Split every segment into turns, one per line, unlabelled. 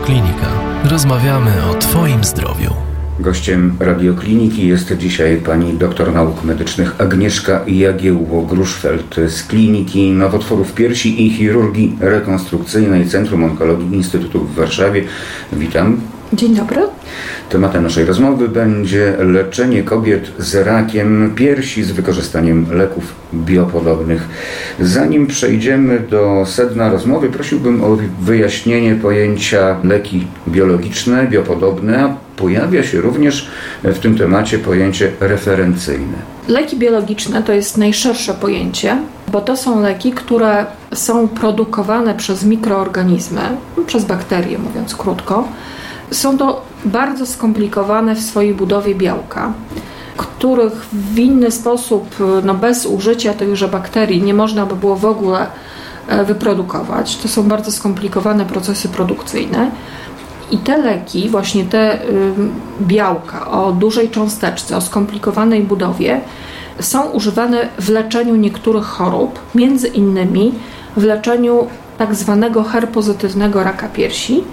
Radioklinika. Rozmawiamy o Twoim zdrowiu.
Gościem radiokliniki jest dzisiaj pani doktor nauk medycznych Agnieszka Jagiełło-Gruszfeld z Kliniki Nowotworów Piersi i Chirurgii Rekonstrukcyjnej Centrum Onkologii Instytutu w Warszawie. Witam.
Dzień dobry.
Tematem naszej rozmowy będzie leczenie kobiet z rakiem piersi z wykorzystaniem leków biopodobnych. Zanim przejdziemy do sedna rozmowy, prosiłbym o wyjaśnienie pojęcia leki biologiczne, biopodobne, a pojawia się również w tym temacie pojęcie referencyjne.
Leki biologiczne to jest najszersze pojęcie, bo to są leki, które są produkowane przez mikroorganizmy, przez bakterie, mówiąc krótko. Są to bardzo skomplikowane w swojej budowie białka, których w inny sposób, no bez użycia tychże bakterii, nie można by było w ogóle e, wyprodukować. To są bardzo skomplikowane procesy produkcyjne. I te leki, właśnie te białka o dużej cząsteczce, o skomplikowanej budowie, są używane w leczeniu niektórych chorób, między innymi w leczeniu tak zwanego herpozytywnego raka piersi,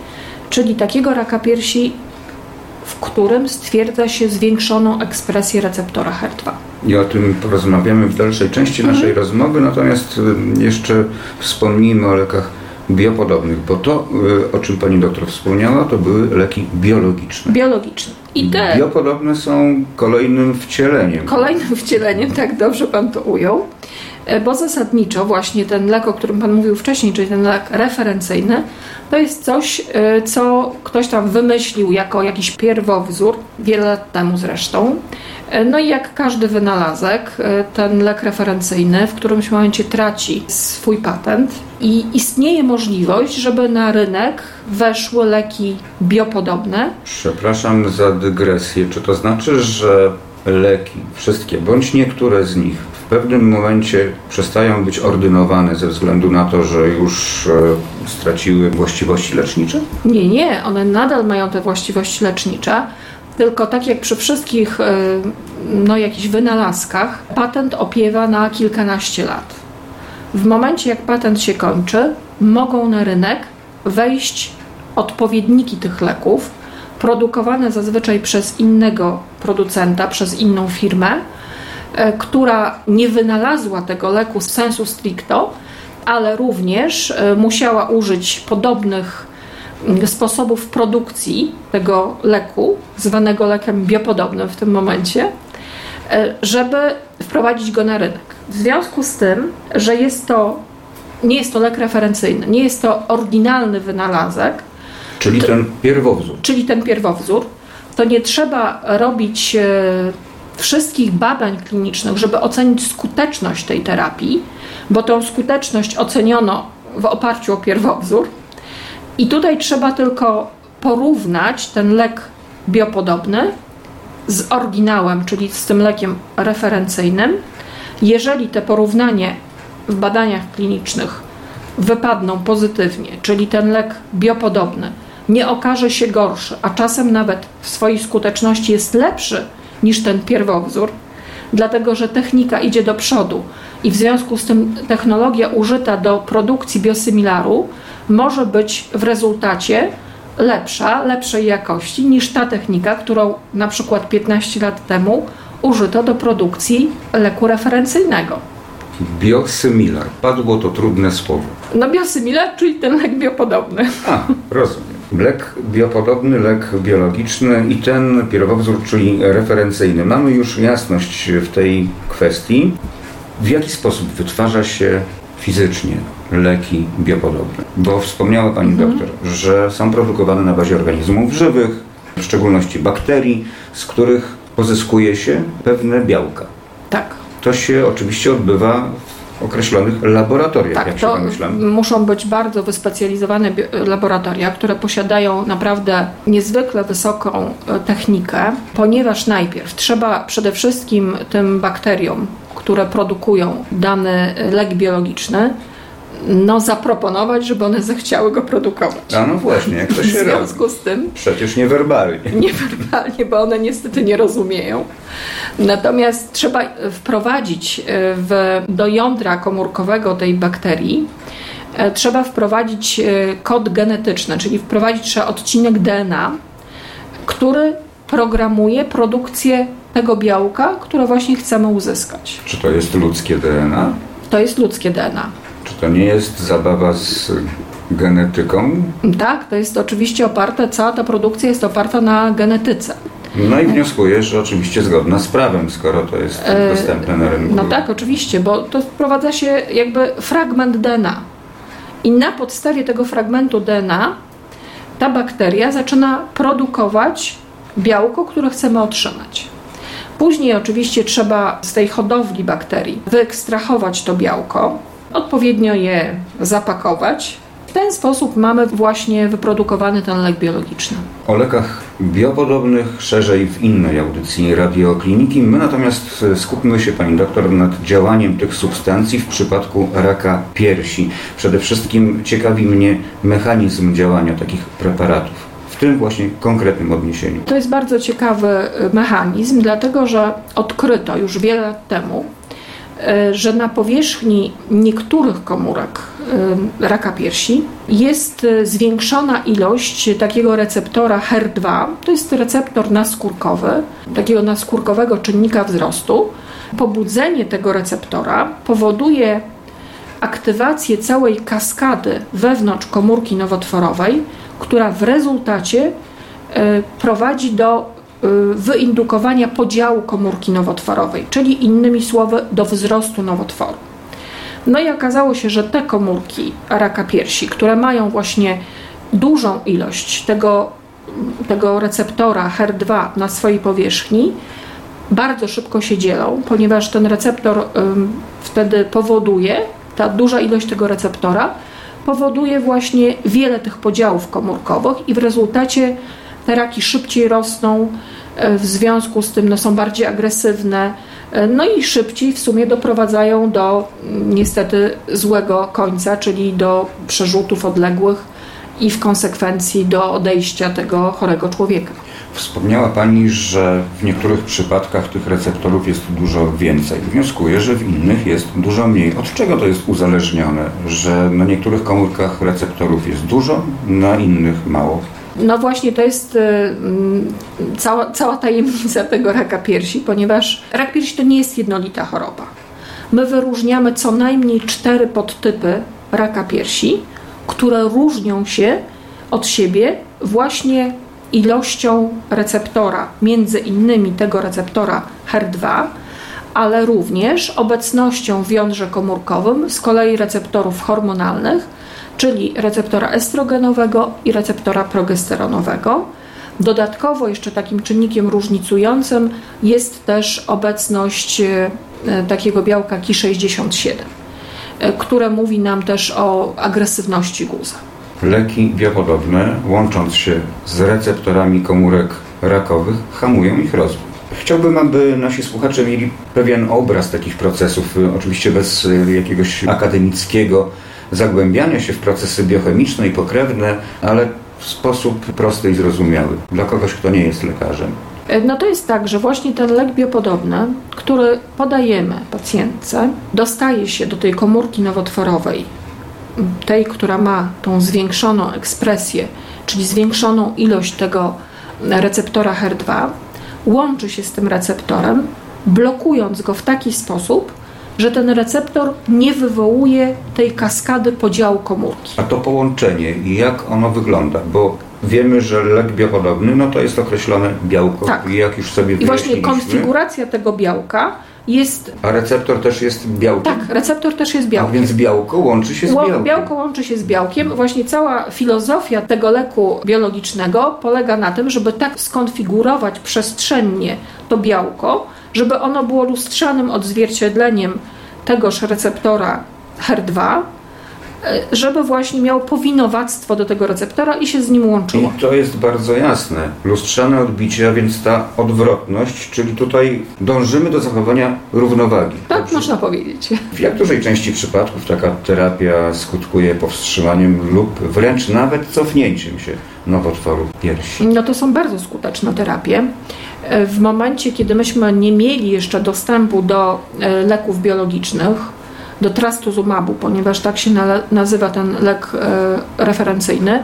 czyli takiego raka piersi, w którym stwierdza się zwiększoną ekspresję receptora HER2.
I o tym porozmawiamy w dalszej części mhm. naszej rozmowy, natomiast jeszcze wspomnijmy o lekach biopodobnych, bo to, y, o czym pani doktor wspomniała, to były leki biologiczne.
Biologiczne.
I te biopodobne są kolejnym wcieleniem.
Kolejnym wcieleniem, tak dobrze pan to ujął. E, bo zasadniczo właśnie ten lek, o którym Pan mówił wcześniej, czyli ten lek referencyjny, to jest coś, e, co ktoś tam wymyślił jako jakiś pierwowzór, wiele lat temu zresztą. E, no i jak każdy wynalazek, ten lek referencyjny w którymś momencie traci swój patent i istnieje możliwość, żeby na rynek weszły leki biopodobne.
Przepraszam za dygresję. Czy to znaczy, że leki, wszystkie bądź niektóre z nich pewnym momencie przestają być ordynowane ze względu na to, że już e, straciły właściwości lecznicze?
Nie, nie, one nadal mają te właściwości lecznicze. Tylko tak jak przy wszystkich e, no, jakichś wynalazkach, patent opiewa na kilkanaście lat. W momencie, jak patent się kończy, mogą na rynek wejść odpowiedniki tych leków, produkowane zazwyczaj przez innego producenta, przez inną firmę, która nie wynalazła tego leku sensu stricto, ale również e, musiała użyć podobnych mm, sposobów produkcji tego leku, zwanego lekiem biopodobnym w tym momencie, e, żeby wprowadzić go na rynek. W związku z tym, że jest to, nie jest to lek referencyjny, nie jest to oryginalny wynalazek,
czyli to, ten pierwowzór.
Czyli ten pierwowzór, to nie trzeba robić wszystkich badań klinicznych, żeby ocenić skuteczność tej terapii, bo tą skuteczność oceniono w oparciu o pierwowzór. I tutaj trzeba tylko porównać ten lek biopodobny z oryginałem, czyli z tym lekiem referencyjnym. Jeżeli te porównanie w badaniach klinicznych wypadną pozytywnie, czyli ten lek biopodobny nie okaże się gorszy, a czasem nawet w swojej skuteczności jest lepszy niż ten pierwowzór, dlatego że technika idzie do przodu i w związku z tym technologia użyta do produkcji biosymilaru może być w rezultacie lepsza, lepszej jakości niż ta technika, którą na przykład 15 lat temu użyto do produkcji leku referencyjnego.
Biosymilar. Padło to trudne słowo.
No biosymilar, czyli ten lek biopodobny.
A, rozumiem. Lek biopodobny, lek biologiczny i ten pierwowzór, czyli referencyjny. Mamy już jasność w tej kwestii. W jaki sposób wytwarza się fizycznie leki biopodobne? Bo wspomniała Pani mhm. doktor, że są produkowane na bazie organizmów żywych, w szczególności bakterii, z których pozyskuje się pewne białka.
Tak.
To się oczywiście odbywa określonych laboratoriach,
tak,
jak
się domyślam. Muszą być bardzo wyspecjalizowane laboratoria, które posiadają naprawdę niezwykle wysoką e, technikę, ponieważ najpierw trzeba przede wszystkim tym bakteriom, które produkują dany lek biologiczny, no, zaproponować, żeby one zechciały go produkować.
A no właśnie, jak to się
robi? W związku
robi?
z tym...
Przecież niewerbalnie.
Niewerbalnie, bo one niestety nie rozumieją. Natomiast trzeba wprowadzić e, w, do jądra komórkowego tej bakterii e, trzeba wprowadzić e, kod genetyczny, czyli wprowadzić trzeba odcinek DNA, który programuje produkcję tego białka, które właśnie chcemy uzyskać.
Czy to jest ludzkie DNA?
To jest ludzkie DNA.
Czy to nie jest zabawa z genetyką?
Tak, to jest oczywiście oparte, cała ta produkcja jest oparta na genetyce.
No i wnioskuję, że oczywiście zgodna z prawem, skoro to jest
E,
dostępne na rynku.
No tak, oczywiście, bo to wprowadza się jakby fragment DNA. I na podstawie tego fragmentu DNA ta bakteria zaczyna produkować białko, które chcemy otrzymać. Później oczywiście trzeba z tej hodowli bakterii wyekstrahować to białko, odpowiednio je zapakować. W ten sposób mamy właśnie wyprodukowany ten lek biologiczny.
O lekach biopodobnych szerzej w innej audycji radiokliniki. My natomiast skupmy się, pani doktor, nad działaniem tych substancji w przypadku raka piersi. Przede wszystkim ciekawi mnie mechanizm działania takich preparatów. W tym właśnie konkretnym odniesieniu.
To jest bardzo ciekawy y, mechanizm, dlatego że odkryto już wiele lat temu, że na powierzchni niektórych komórek y, raka piersi jest y, zwiększona ilość takiego receptora HER2. To jest receptor naskórkowy, takiego naskórkowego czynnika wzrostu. Pobudzenie tego receptora powoduje aktywację całej kaskady wewnątrz komórki nowotworowej, która w rezultacie e, prowadzi do e, wyindukowania podziału komórki nowotworowej, czyli innymi słowy do wzrostu nowotworu. No i okazało się, że te komórki raka piersi, które mają właśnie dużą ilość tego, tego receptora HER2 na swojej powierzchni, bardzo szybko się dzielą, ponieważ ten receptor ym, wtedy powoduje, ta duża ilość tego receptora powoduje właśnie wiele tych podziałów komórkowych i w rezultacie raki szybciej rosną, e, w związku z tym no, są bardziej agresywne, e, no i szybciej w sumie doprowadzają do niestety złego końca, czyli do przerzutów odległych i w konsekwencji do odejścia tego chorego człowieka.
Wspomniała Pani, że w niektórych przypadkach tych receptorów jest dużo więcej. Wnioskuję, że w innych jest dużo mniej. Od czego to jest uzależnione, że na niektórych komórkach receptorów jest dużo, na innych mało?
No właśnie to jest y, mm, cała, cała tajemnica tego raka piersi, ponieważ rak piersi to nie jest jednolita choroba. My wyróżniamy co najmniej cztery podtypy raka piersi, które różnią się od siebie właśnie ilością receptora, między innymi tego receptora HER2, ale również obecnością w jądrze komórkowym z kolei receptorów hormonalnych, czyli receptora estrogenowego i receptora progesteronowego. Dodatkowo jeszcze takim czynnikiem różnicującym jest też obecność e, takiego białka Ki67, e, które mówi nam też o agresywności guza.
Leki biopodobne, łącząc się z receptorami komórek rakowych, hamują ich rozwój. Chciałbym, aby nasi słuchacze mieli pewien obraz takich procesów, y, oczywiście bez y, jakiegoś akademickiego zagłębiania się w procesy biochemiczne i pokrewne, ale w sposób prosty i zrozumiały dla kogoś, kto nie jest lekarzem.
No to jest tak, że właśnie ten lek biopodobny, który podajemy pacjentce, dostaje się do tej komórki nowotworowej, tej, która ma tą zwiększoną ekspresję, czyli zwiększoną ilość tego receptora HER2, łączy się z tym receptorem, blokując go w taki sposób, że ten receptor nie wywołuje tej kaskady podziału komórki.
A to połączenie i jak ono wygląda? Bo wiemy, że lek biopodobny, no to jest określone białko.
Tak.
I jak już sobie
I właśnie konfiguracja tego białka jest.
A receptor też jest białkiem.
Tak, receptor też jest
A
białkiem.
więc białko łączy się z białkiem.
Białko łączy się z białkiem. Właśnie cała filozofia tego leku biologicznego polega na tym, żeby tak skonfigurować przestrzennie to białko, żeby ono było lustrzanym odzwierciedleniem tegoż receptora HER2, e, żeby właśnie miał powinowactwo do tego receptora i się z nim łączyło.
I to jest bardzo jasne. Lustrzane odbicie, a więc ta odwrotność, czyli tutaj dążymy do zachowania równowagi.
Tak
Dobrze?
można powiedzieć.
W jak dużej części przypadków taka terapia skutkuje powstrzymaniem lub wręcz nawet cofnięciem się nowotworu piersi?
No to są bardzo skuteczne terapie. E, W momencie, kiedy myśmy nie mieli jeszcze dostępu do e, leków biologicznych, do trastuzumabu, ponieważ tak się nazywa ten lek e, referencyjny,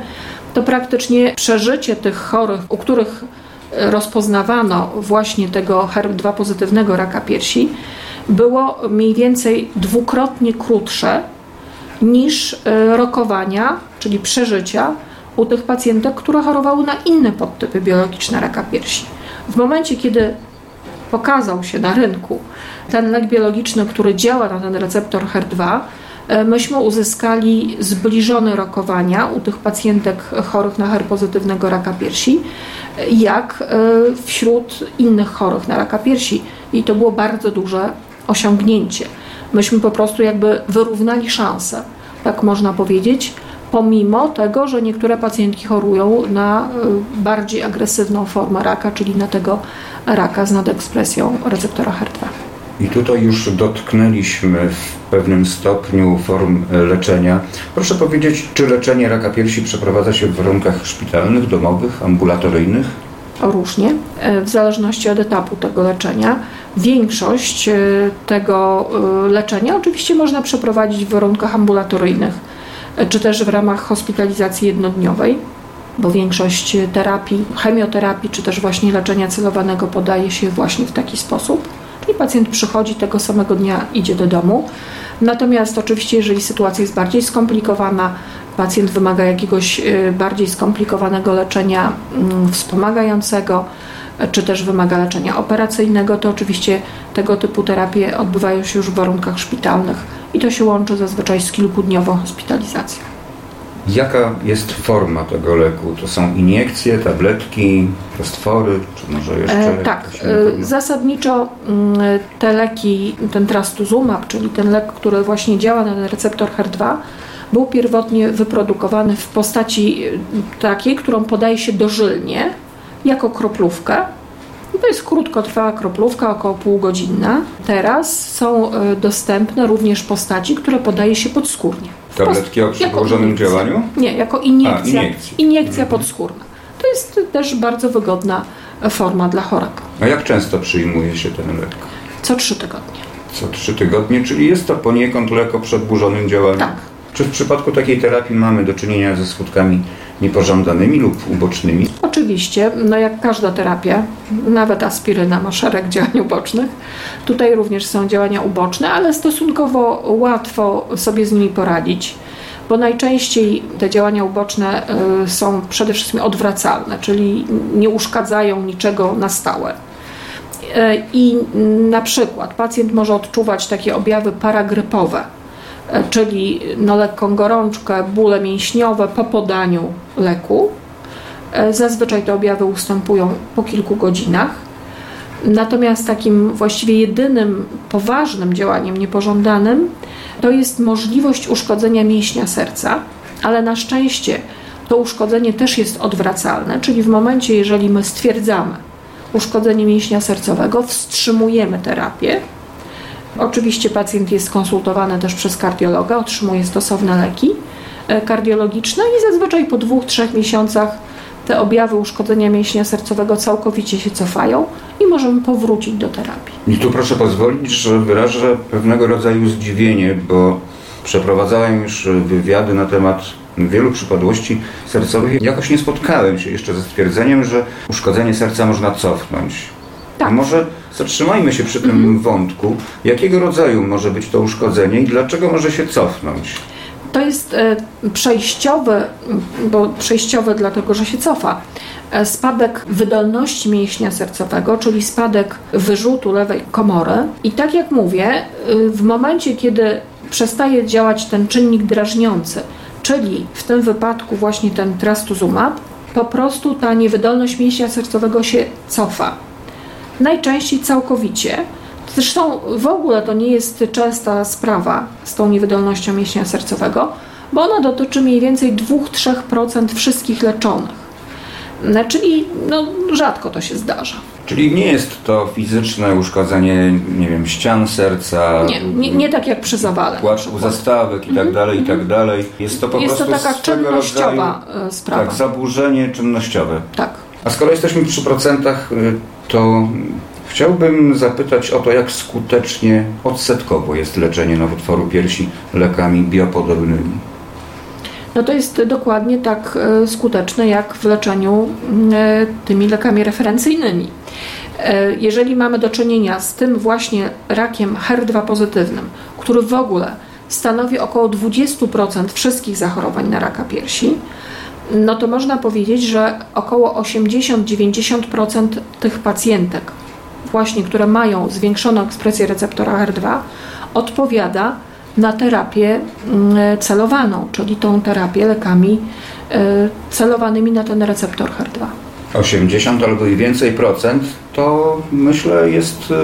to praktycznie przeżycie tych chorych, u których rozpoznawano właśnie tego HER2 pozytywnego raka piersi, było mniej więcej dwukrotnie krótsze niż e, rokowania, czyli przeżycia u tych pacjentek, które chorowały na inne podtypy biologiczne raka piersi. W momencie, kiedy pokazał się na rynku ten lek biologiczny, który działa na ten receptor HER2, e, myśmy uzyskali zbliżone rokowania u tych pacjentek chorych na HER pozytywnego raka piersi, jak e, wśród innych chorych na raka piersi. I to było bardzo duże osiągnięcie. Myśmy po prostu jakby wyrównali szanse, tak można powiedzieć, pomimo tego, że niektóre pacjentki chorują na y, bardziej agresywną formę raka, czyli na tego raka z nadekspresją receptora HER2.
I tutaj już dotknęliśmy w pewnym stopniu form leczenia. Proszę powiedzieć, czy leczenie raka piersi przeprowadza się w warunkach szpitalnych, domowych, ambulatoryjnych?
Różnie, e, w zależności od etapu tego leczenia. Większość e, tego e, leczenia oczywiście można przeprowadzić w warunkach ambulatoryjnych czy też w ramach hospitalizacji jednodniowej, bo większość terapii, chemioterapii, czy też właśnie leczenia celowanego podaje się właśnie w taki sposób. Czyli pacjent przychodzi tego samego dnia, idzie do domu. Natomiast oczywiście, jeżeli sytuacja jest bardziej skomplikowana, pacjent wymaga jakiegoś y, bardziej skomplikowanego leczenia mm, wspomagającego, czy też wymaga leczenia operacyjnego, to oczywiście tego typu terapie odbywają się już w warunkach szpitalnych i to się łączy zazwyczaj z kilkudniową hospitalizacją.
Jaka jest forma tego leku? To są iniekcje, tabletki, roztwory, czy może jeszcze?
E, tak, e, zasadniczo mm, te leki, ten trastuzumab, czyli ten lek, który właśnie działa na ten receptor HER2, był pierwotnie wyprodukowany w postaci takiej, którą podaje się dożylnie, jako kroplówkę. To jest krótkotrwała kroplówka, około półgodzinna. Teraz są e, dostępne również postaci, które podaje się podskórnie.
Tabletki o przedłużonym działaniu?
Nie, jako iniekcja. A, iniekcja mhm. podskórna. To jest też bardzo wygodna forma dla chorego.
A jak często przyjmuje się ten lek?
Co trzy tygodnie.
Co trzy tygodnie, czyli jest to poniekąd lek o przedłużonym działaniu?
Tak.
Czy w przypadku takiej terapii mamy do czynienia ze skutkami niepożądanymi lub ubocznymi?
Oczywiście, no jak każda terapia, nawet aspiryna ma szereg działań ubocznych. Tutaj również są działania uboczne, ale stosunkowo łatwo sobie z nimi poradzić, bo najczęściej te działania uboczne y, są przede wszystkim odwracalne, czyli nie uszkadzają niczego na stałe. Y, I na przykład pacjent może odczuwać takie objawy paragrypowe, czyli no, lekką gorączkę, bóle mięśniowe po podaniu leku. E, zazwyczaj te objawy ustępują po kilku godzinach. Natomiast takim właściwie jedynym poważnym działaniem niepożądanym to jest możliwość uszkodzenia mięśnia serca, ale na szczęście to uszkodzenie też jest odwracalne, czyli w momencie, jeżeli my stwierdzamy uszkodzenie mięśnia sercowego, wstrzymujemy terapię, Oczywiście pacjent jest konsultowany też przez kardiologa, otrzymuje stosowne leki e, kardiologiczne i zazwyczaj po dwóch, trzech miesiącach te objawy uszkodzenia mięśnia sercowego całkowicie się cofają i możemy powrócić do terapii.
I tu proszę pozwolić, że wyrażę pewnego rodzaju zdziwienie, bo przeprowadzałem już wywiady na temat wielu przypadłości sercowych. Jakoś nie spotkałem się jeszcze ze stwierdzeniem, że uszkodzenie serca można cofnąć. Tak. Może zatrzymajmy się przy tym mhm. wątku. Jakiego rodzaju może być to uszkodzenie i dlaczego może się cofnąć?
To jest e, przejściowy, bo przejściowy dlatego, że się cofa. E, spadek wydolności mięśnia sercowego, czyli spadek wyrzutu lewej komory. I tak jak mówię, e, w momencie, kiedy przestaje działać ten czynnik drażniący, czyli w tym wypadku właśnie ten trastuzumab, po prostu ta niewydolność mięśnia sercowego się cofa najczęściej całkowicie. Zresztą w ogóle to nie jest częsta sprawa z tą niewydolnością mięśnia sercowego, bo ona dotyczy mniej więcej 2-3% wszystkich leczonych. No, czyli no, rzadko to się zdarza.
Czyli nie jest to fizyczne uszkodzenie, nie wiem, ścian serca.
Nie, nie, nie tak jak przy zawale.
Płaczku zastawek i tak mhm, dalej, i tak mhm. dalej. Jest to po
jest
prostu
to taka czynnościowa rodzaju,
e,
sprawa.
Tak, zaburzenie czynnościowe.
Tak.
A skoro jesteśmy przy procentach, y, to Chciałbym zapytać o to, jak skutecznie odsetkowo jest leczenie nowotworu piersi lekami biopodobnymi.
No to jest dokładnie tak e, skuteczne jak w leczeniu e, tymi lekami referencyjnymi. E, jeżeli mamy do czynienia z tym właśnie rakiem HER2 pozytywnym, który w ogóle stanowi około 20% wszystkich zachorowań na raka piersi, no to można powiedzieć, że około 80-90% tych pacjentek, właśnie które mają zwiększoną ekspresję receptora HER2, odpowiada na terapię mm, celowaną, czyli tą terapię lekami e, celowanymi na ten receptor HER2.
80 albo i więcej procent to myślę jest e,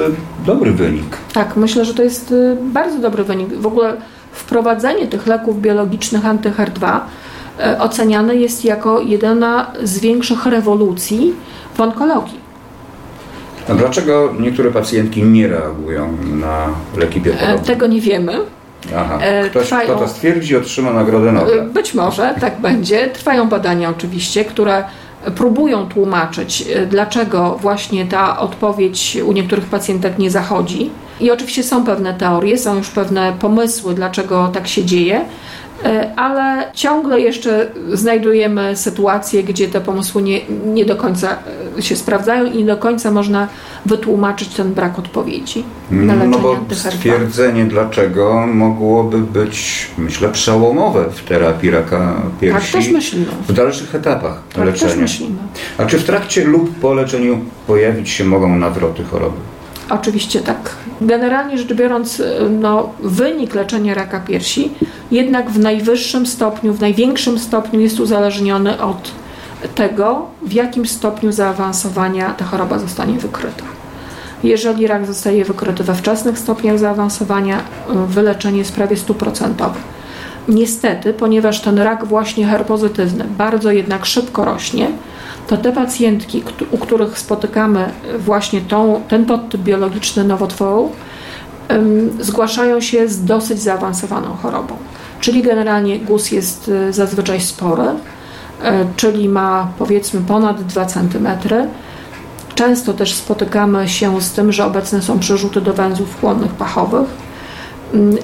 dobry wynik.
Tak, myślę, że to jest e, bardzo dobry wynik. W ogóle wprowadzenie tych leków biologicznych anty-HER2 oceniane jest jako jedna z większych rewolucji w onkologii.
A dlaczego niektóre pacjentki nie reagują na leki biopodobne?
Tego nie wiemy.
Aha. E, Ktoś, Trwają, kto to stwierdzi, otrzyma Nagrodę Nobla. E,
być może, tak będzie. Trwają badania oczywiście, które próbują tłumaczyć, e, dlaczego właśnie ta odpowiedź u niektórych pacjentek nie zachodzi. I oczywiście są pewne teorie, są już pewne pomysły, dlaczego tak się dzieje. E, ale ciągle jeszcze znajdujemy sytuacje, gdzie te pomysły nie, nie do końca e, się sprawdzają i nie do końca można wytłumaczyć ten brak odpowiedzi na leczenie
No bo stwierdzenie dlaczego mogłoby być, myślę, przełomowe w terapii raka piersi.
Tak też myślimy.
W dalszych etapach
tak
leczenia.
Też myślimy.
A czy w trakcie lub po leczeniu pojawić się mogą nawroty choroby?
Oczywiście tak. Generalnie rzecz biorąc, no, wynik leczenia raka piersi jednak w najwyższym stopniu, w największym stopniu jest uzależniony od tego, w jakim stopniu zaawansowania ta choroba zostanie wykryta. Jeżeli rak zostaje wykryty we wczesnych stopniach zaawansowania, wyleczenie jest prawie stuprocentowe. Niestety, ponieważ ten rak właśnie herpozytywny bardzo jednak szybko rośnie, to te pacjentki, u których spotykamy właśnie tą, ten podtyp biologiczny nowotworu, zgłaszają się z dosyć zaawansowaną chorobą. Czyli generalnie guz jest y, zazwyczaj spory, y, czyli ma powiedzmy ponad 2 cm. Często też spotykamy się z tym, że obecne są przerzuty do węzłów chłonnych pachowych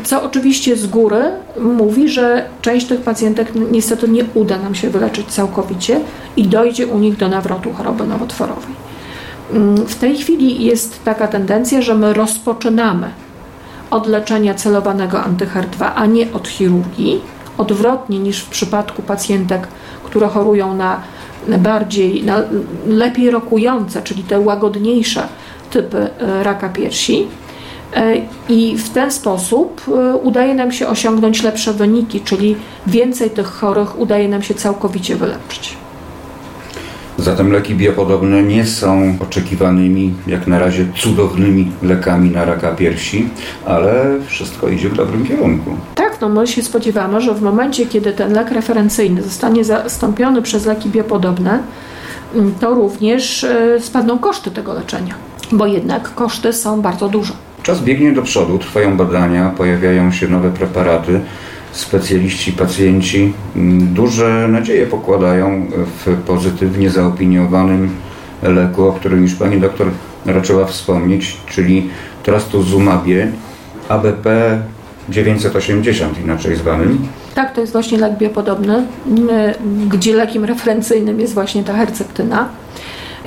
co oczywiście z góry mówi, że część tych pacjentek niestety nie uda nam się wyleczyć całkowicie i dojdzie u nich do nawrotu choroby nowotworowej. Mm, w tej chwili jest taka tendencja, że my rozpoczynamy od leczenia celowanego antyher2, a nie od chirurgii, odwrotnie niż w przypadku pacjentek, które chorują na bardziej, na lepiej rokujące, czyli te łagodniejsze typy e, raka piersi I w ten sposób e, udaje nam się osiągnąć lepsze wyniki, czyli więcej tych chorych udaje nam się całkowicie wyleczyć.
Zatem leki biopodobne nie są oczekiwanymi, jak na razie, cudownymi lekami na raka piersi, ale wszystko idzie w dobrym kierunku.
Tak, no my się spodziewamy, że w momencie, kiedy ten lek referencyjny zostanie zastąpiony przez leki biopodobne, mm, to również e, spadną koszty tego leczenia, bo jednak koszty są bardzo duże.
Czas biegnie do przodu, trwają badania, pojawiają się nowe preparaty. Specjaliści, pacjenci mm, duże nadzieje pokładają w pozytywnie zaopiniowanym leku, o którym już pani doktor raczyła wspomnieć, czyli trastuzumabie ABP 980 inaczej zwanym.
Tak, to jest właśnie lek biopodobny, gdzie lekiem referencyjnym jest właśnie ta herceptyna.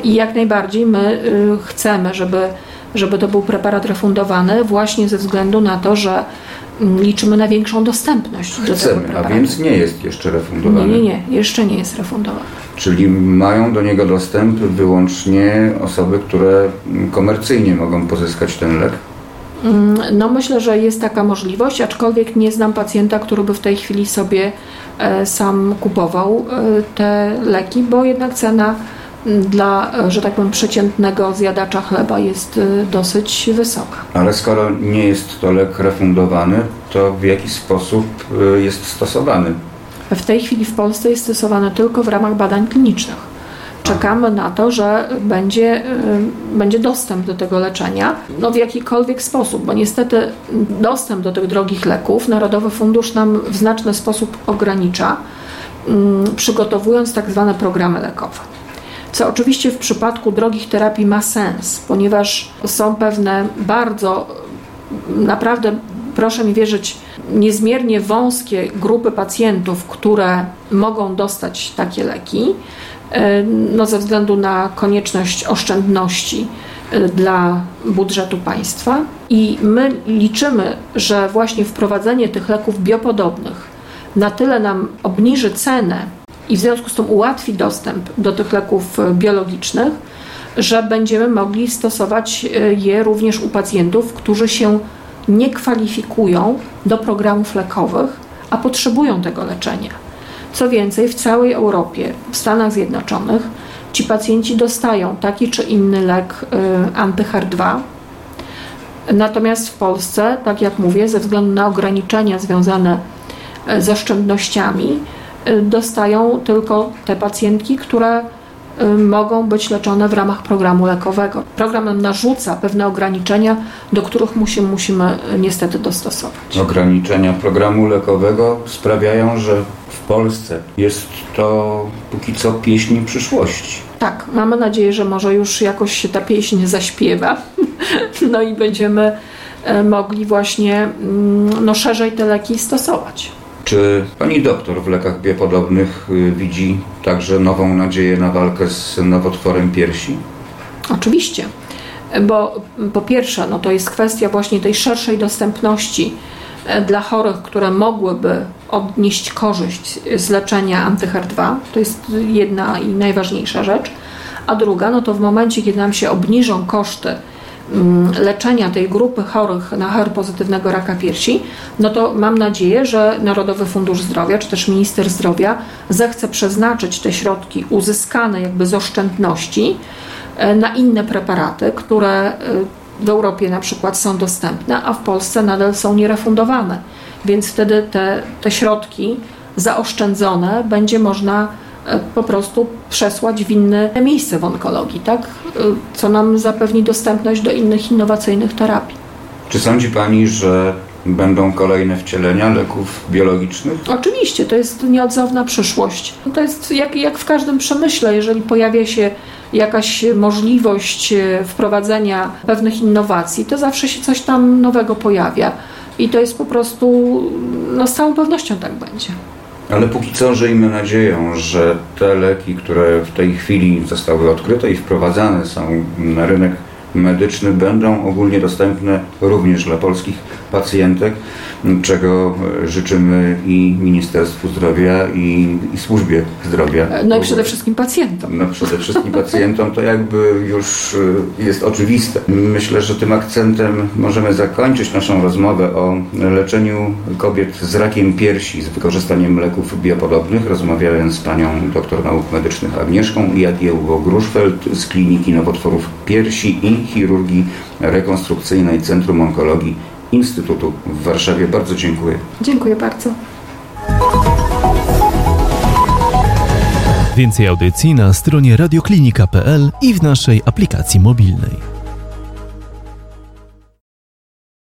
I jak najbardziej my y, chcemy, żeby żeby to był preparat refundowany właśnie ze względu na to, że mm, liczymy na większą dostępność
Chcemy, do a więc nie jest jeszcze refundowany.
Nie, nie, nie, jeszcze nie jest refundowany.
Czyli mają do niego dostęp wyłącznie osoby, które komercyjnie mogą pozyskać ten lek?
Mm, no myślę, że jest taka możliwość, aczkolwiek nie znam pacjenta, który by w tej chwili sobie e, sam kupował e, te leki, bo jednak cena dla, że tak powiem, przeciętnego zjadacza chleba jest y, dosyć wysoka.
Ale skoro nie jest to lek refundowany, to w jaki sposób y, jest stosowany?
W tej chwili w Polsce jest stosowany tylko w ramach badań klinicznych. Czekamy na to, że będzie, y, będzie dostęp do tego leczenia no w jakikolwiek sposób, bo niestety dostęp do tych drogich leków Narodowy Fundusz nam w znaczny sposób ogranicza, przygotowując tak zwane programy lekowe. Co oczywiście w przypadku drogich terapii ma sens, ponieważ są pewne bardzo, naprawdę, proszę mi wierzyć, niezmiernie wąskie grupy pacjentów, które mogą dostać takie leki, e, no ze względu na konieczność oszczędności e, dla budżetu państwa. I my liczymy, że właśnie wprowadzenie tych leków biopodobnych na tyle nam obniży cenę i w związku z tym ułatwi dostęp do tych leków biologicznych, że będziemy mogli stosować e, je również u pacjentów, którzy się nie kwalifikują do programów lekowych, a potrzebują tego leczenia. Co więcej, w całej Europie, w Stanach Zjednoczonych, ci pacjenci dostają taki czy inny lek y, antyHER2. Natomiast w Polsce, tak jak mówię, ze względu na ograniczenia związane z oszczędnościami, dostają tylko te pacjentki, które Y, mogą być leczone w ramach programu lekowego. Program nam narzuca pewne ograniczenia, do których musimy, musimy niestety dostosować.
Ograniczenia programu lekowego sprawiają, że w Polsce jest to póki co pieśń przyszłości.
Tak, mamy nadzieję, że może już jakoś się ta pieśń zaśpiewa, no i będziemy mogli właśnie mm, no, szerzej te leki stosować.
Czy pani doktor w lekach biopodobnych y, widzi także nową nadzieję na walkę z nowotworem piersi?
Oczywiście, bo po pierwsze, no to jest kwestia właśnie tej szerszej dostępności e, dla chorych, które mogłyby odnieść korzyść z leczenia antyHER2. To jest jedna i najważniejsza rzecz. A druga, no to w momencie, kiedy nam się obniżą koszty leczenia tej grupy chorych na HR pozytywnego raka piersi, no to mam nadzieję, że Narodowy Fundusz Zdrowia czy też Minister Zdrowia zechce przeznaczyć te środki uzyskane jakby z oszczędności e, na inne preparaty, które e, w Europie na przykład są dostępne, a w Polsce nadal są nierefundowane. Więc wtedy te, te środki zaoszczędzone będzie można po prostu przesłać w inne miejsce w onkologii, tak? E, co nam zapewni dostępność do innych innowacyjnych terapii.
Czy sądzi Pani, że będą kolejne wcielenia leków biologicznych?
Oczywiście, to jest nieodzowna przyszłość. To jest jak, jak w każdym przemyśle, jeżeli pojawia się jakaś możliwość e, wprowadzenia pewnych innowacji, to zawsze się coś tam nowego pojawia. I to jest po prostu, no z całą pewnością tak będzie.
Ale póki co żyjmy nadzieją, że te leki, które w tej chwili zostały odkryte i wprowadzane są na rynek medyczny, będą ogólnie dostępne również dla polskich pacjentek, czego życzymy i Ministerstwu Zdrowia i, i Służbie Zdrowia.
No i przede wszystkim pacjentom.
No przede wszystkim pacjentom to jakby już y, jest oczywiste. Myślę, że tym akcentem możemy zakończyć naszą rozmowę o leczeniu kobiet z rakiem piersi z wykorzystaniem leków biopodobnych, rozmawiając z panią doktor nauk medycznych Agnieszką Jagiełło-Gruszfeld z Kliniki Nowotworów Piersi i Chirurgii Rekonstrukcyjnej Centrum Onkologii Instytutu w Warszawie. Bardzo dziękuję.
Dziękuję bardzo.
Więcej audycji na stronie radioklinika.pl i w naszej aplikacji mobilnej.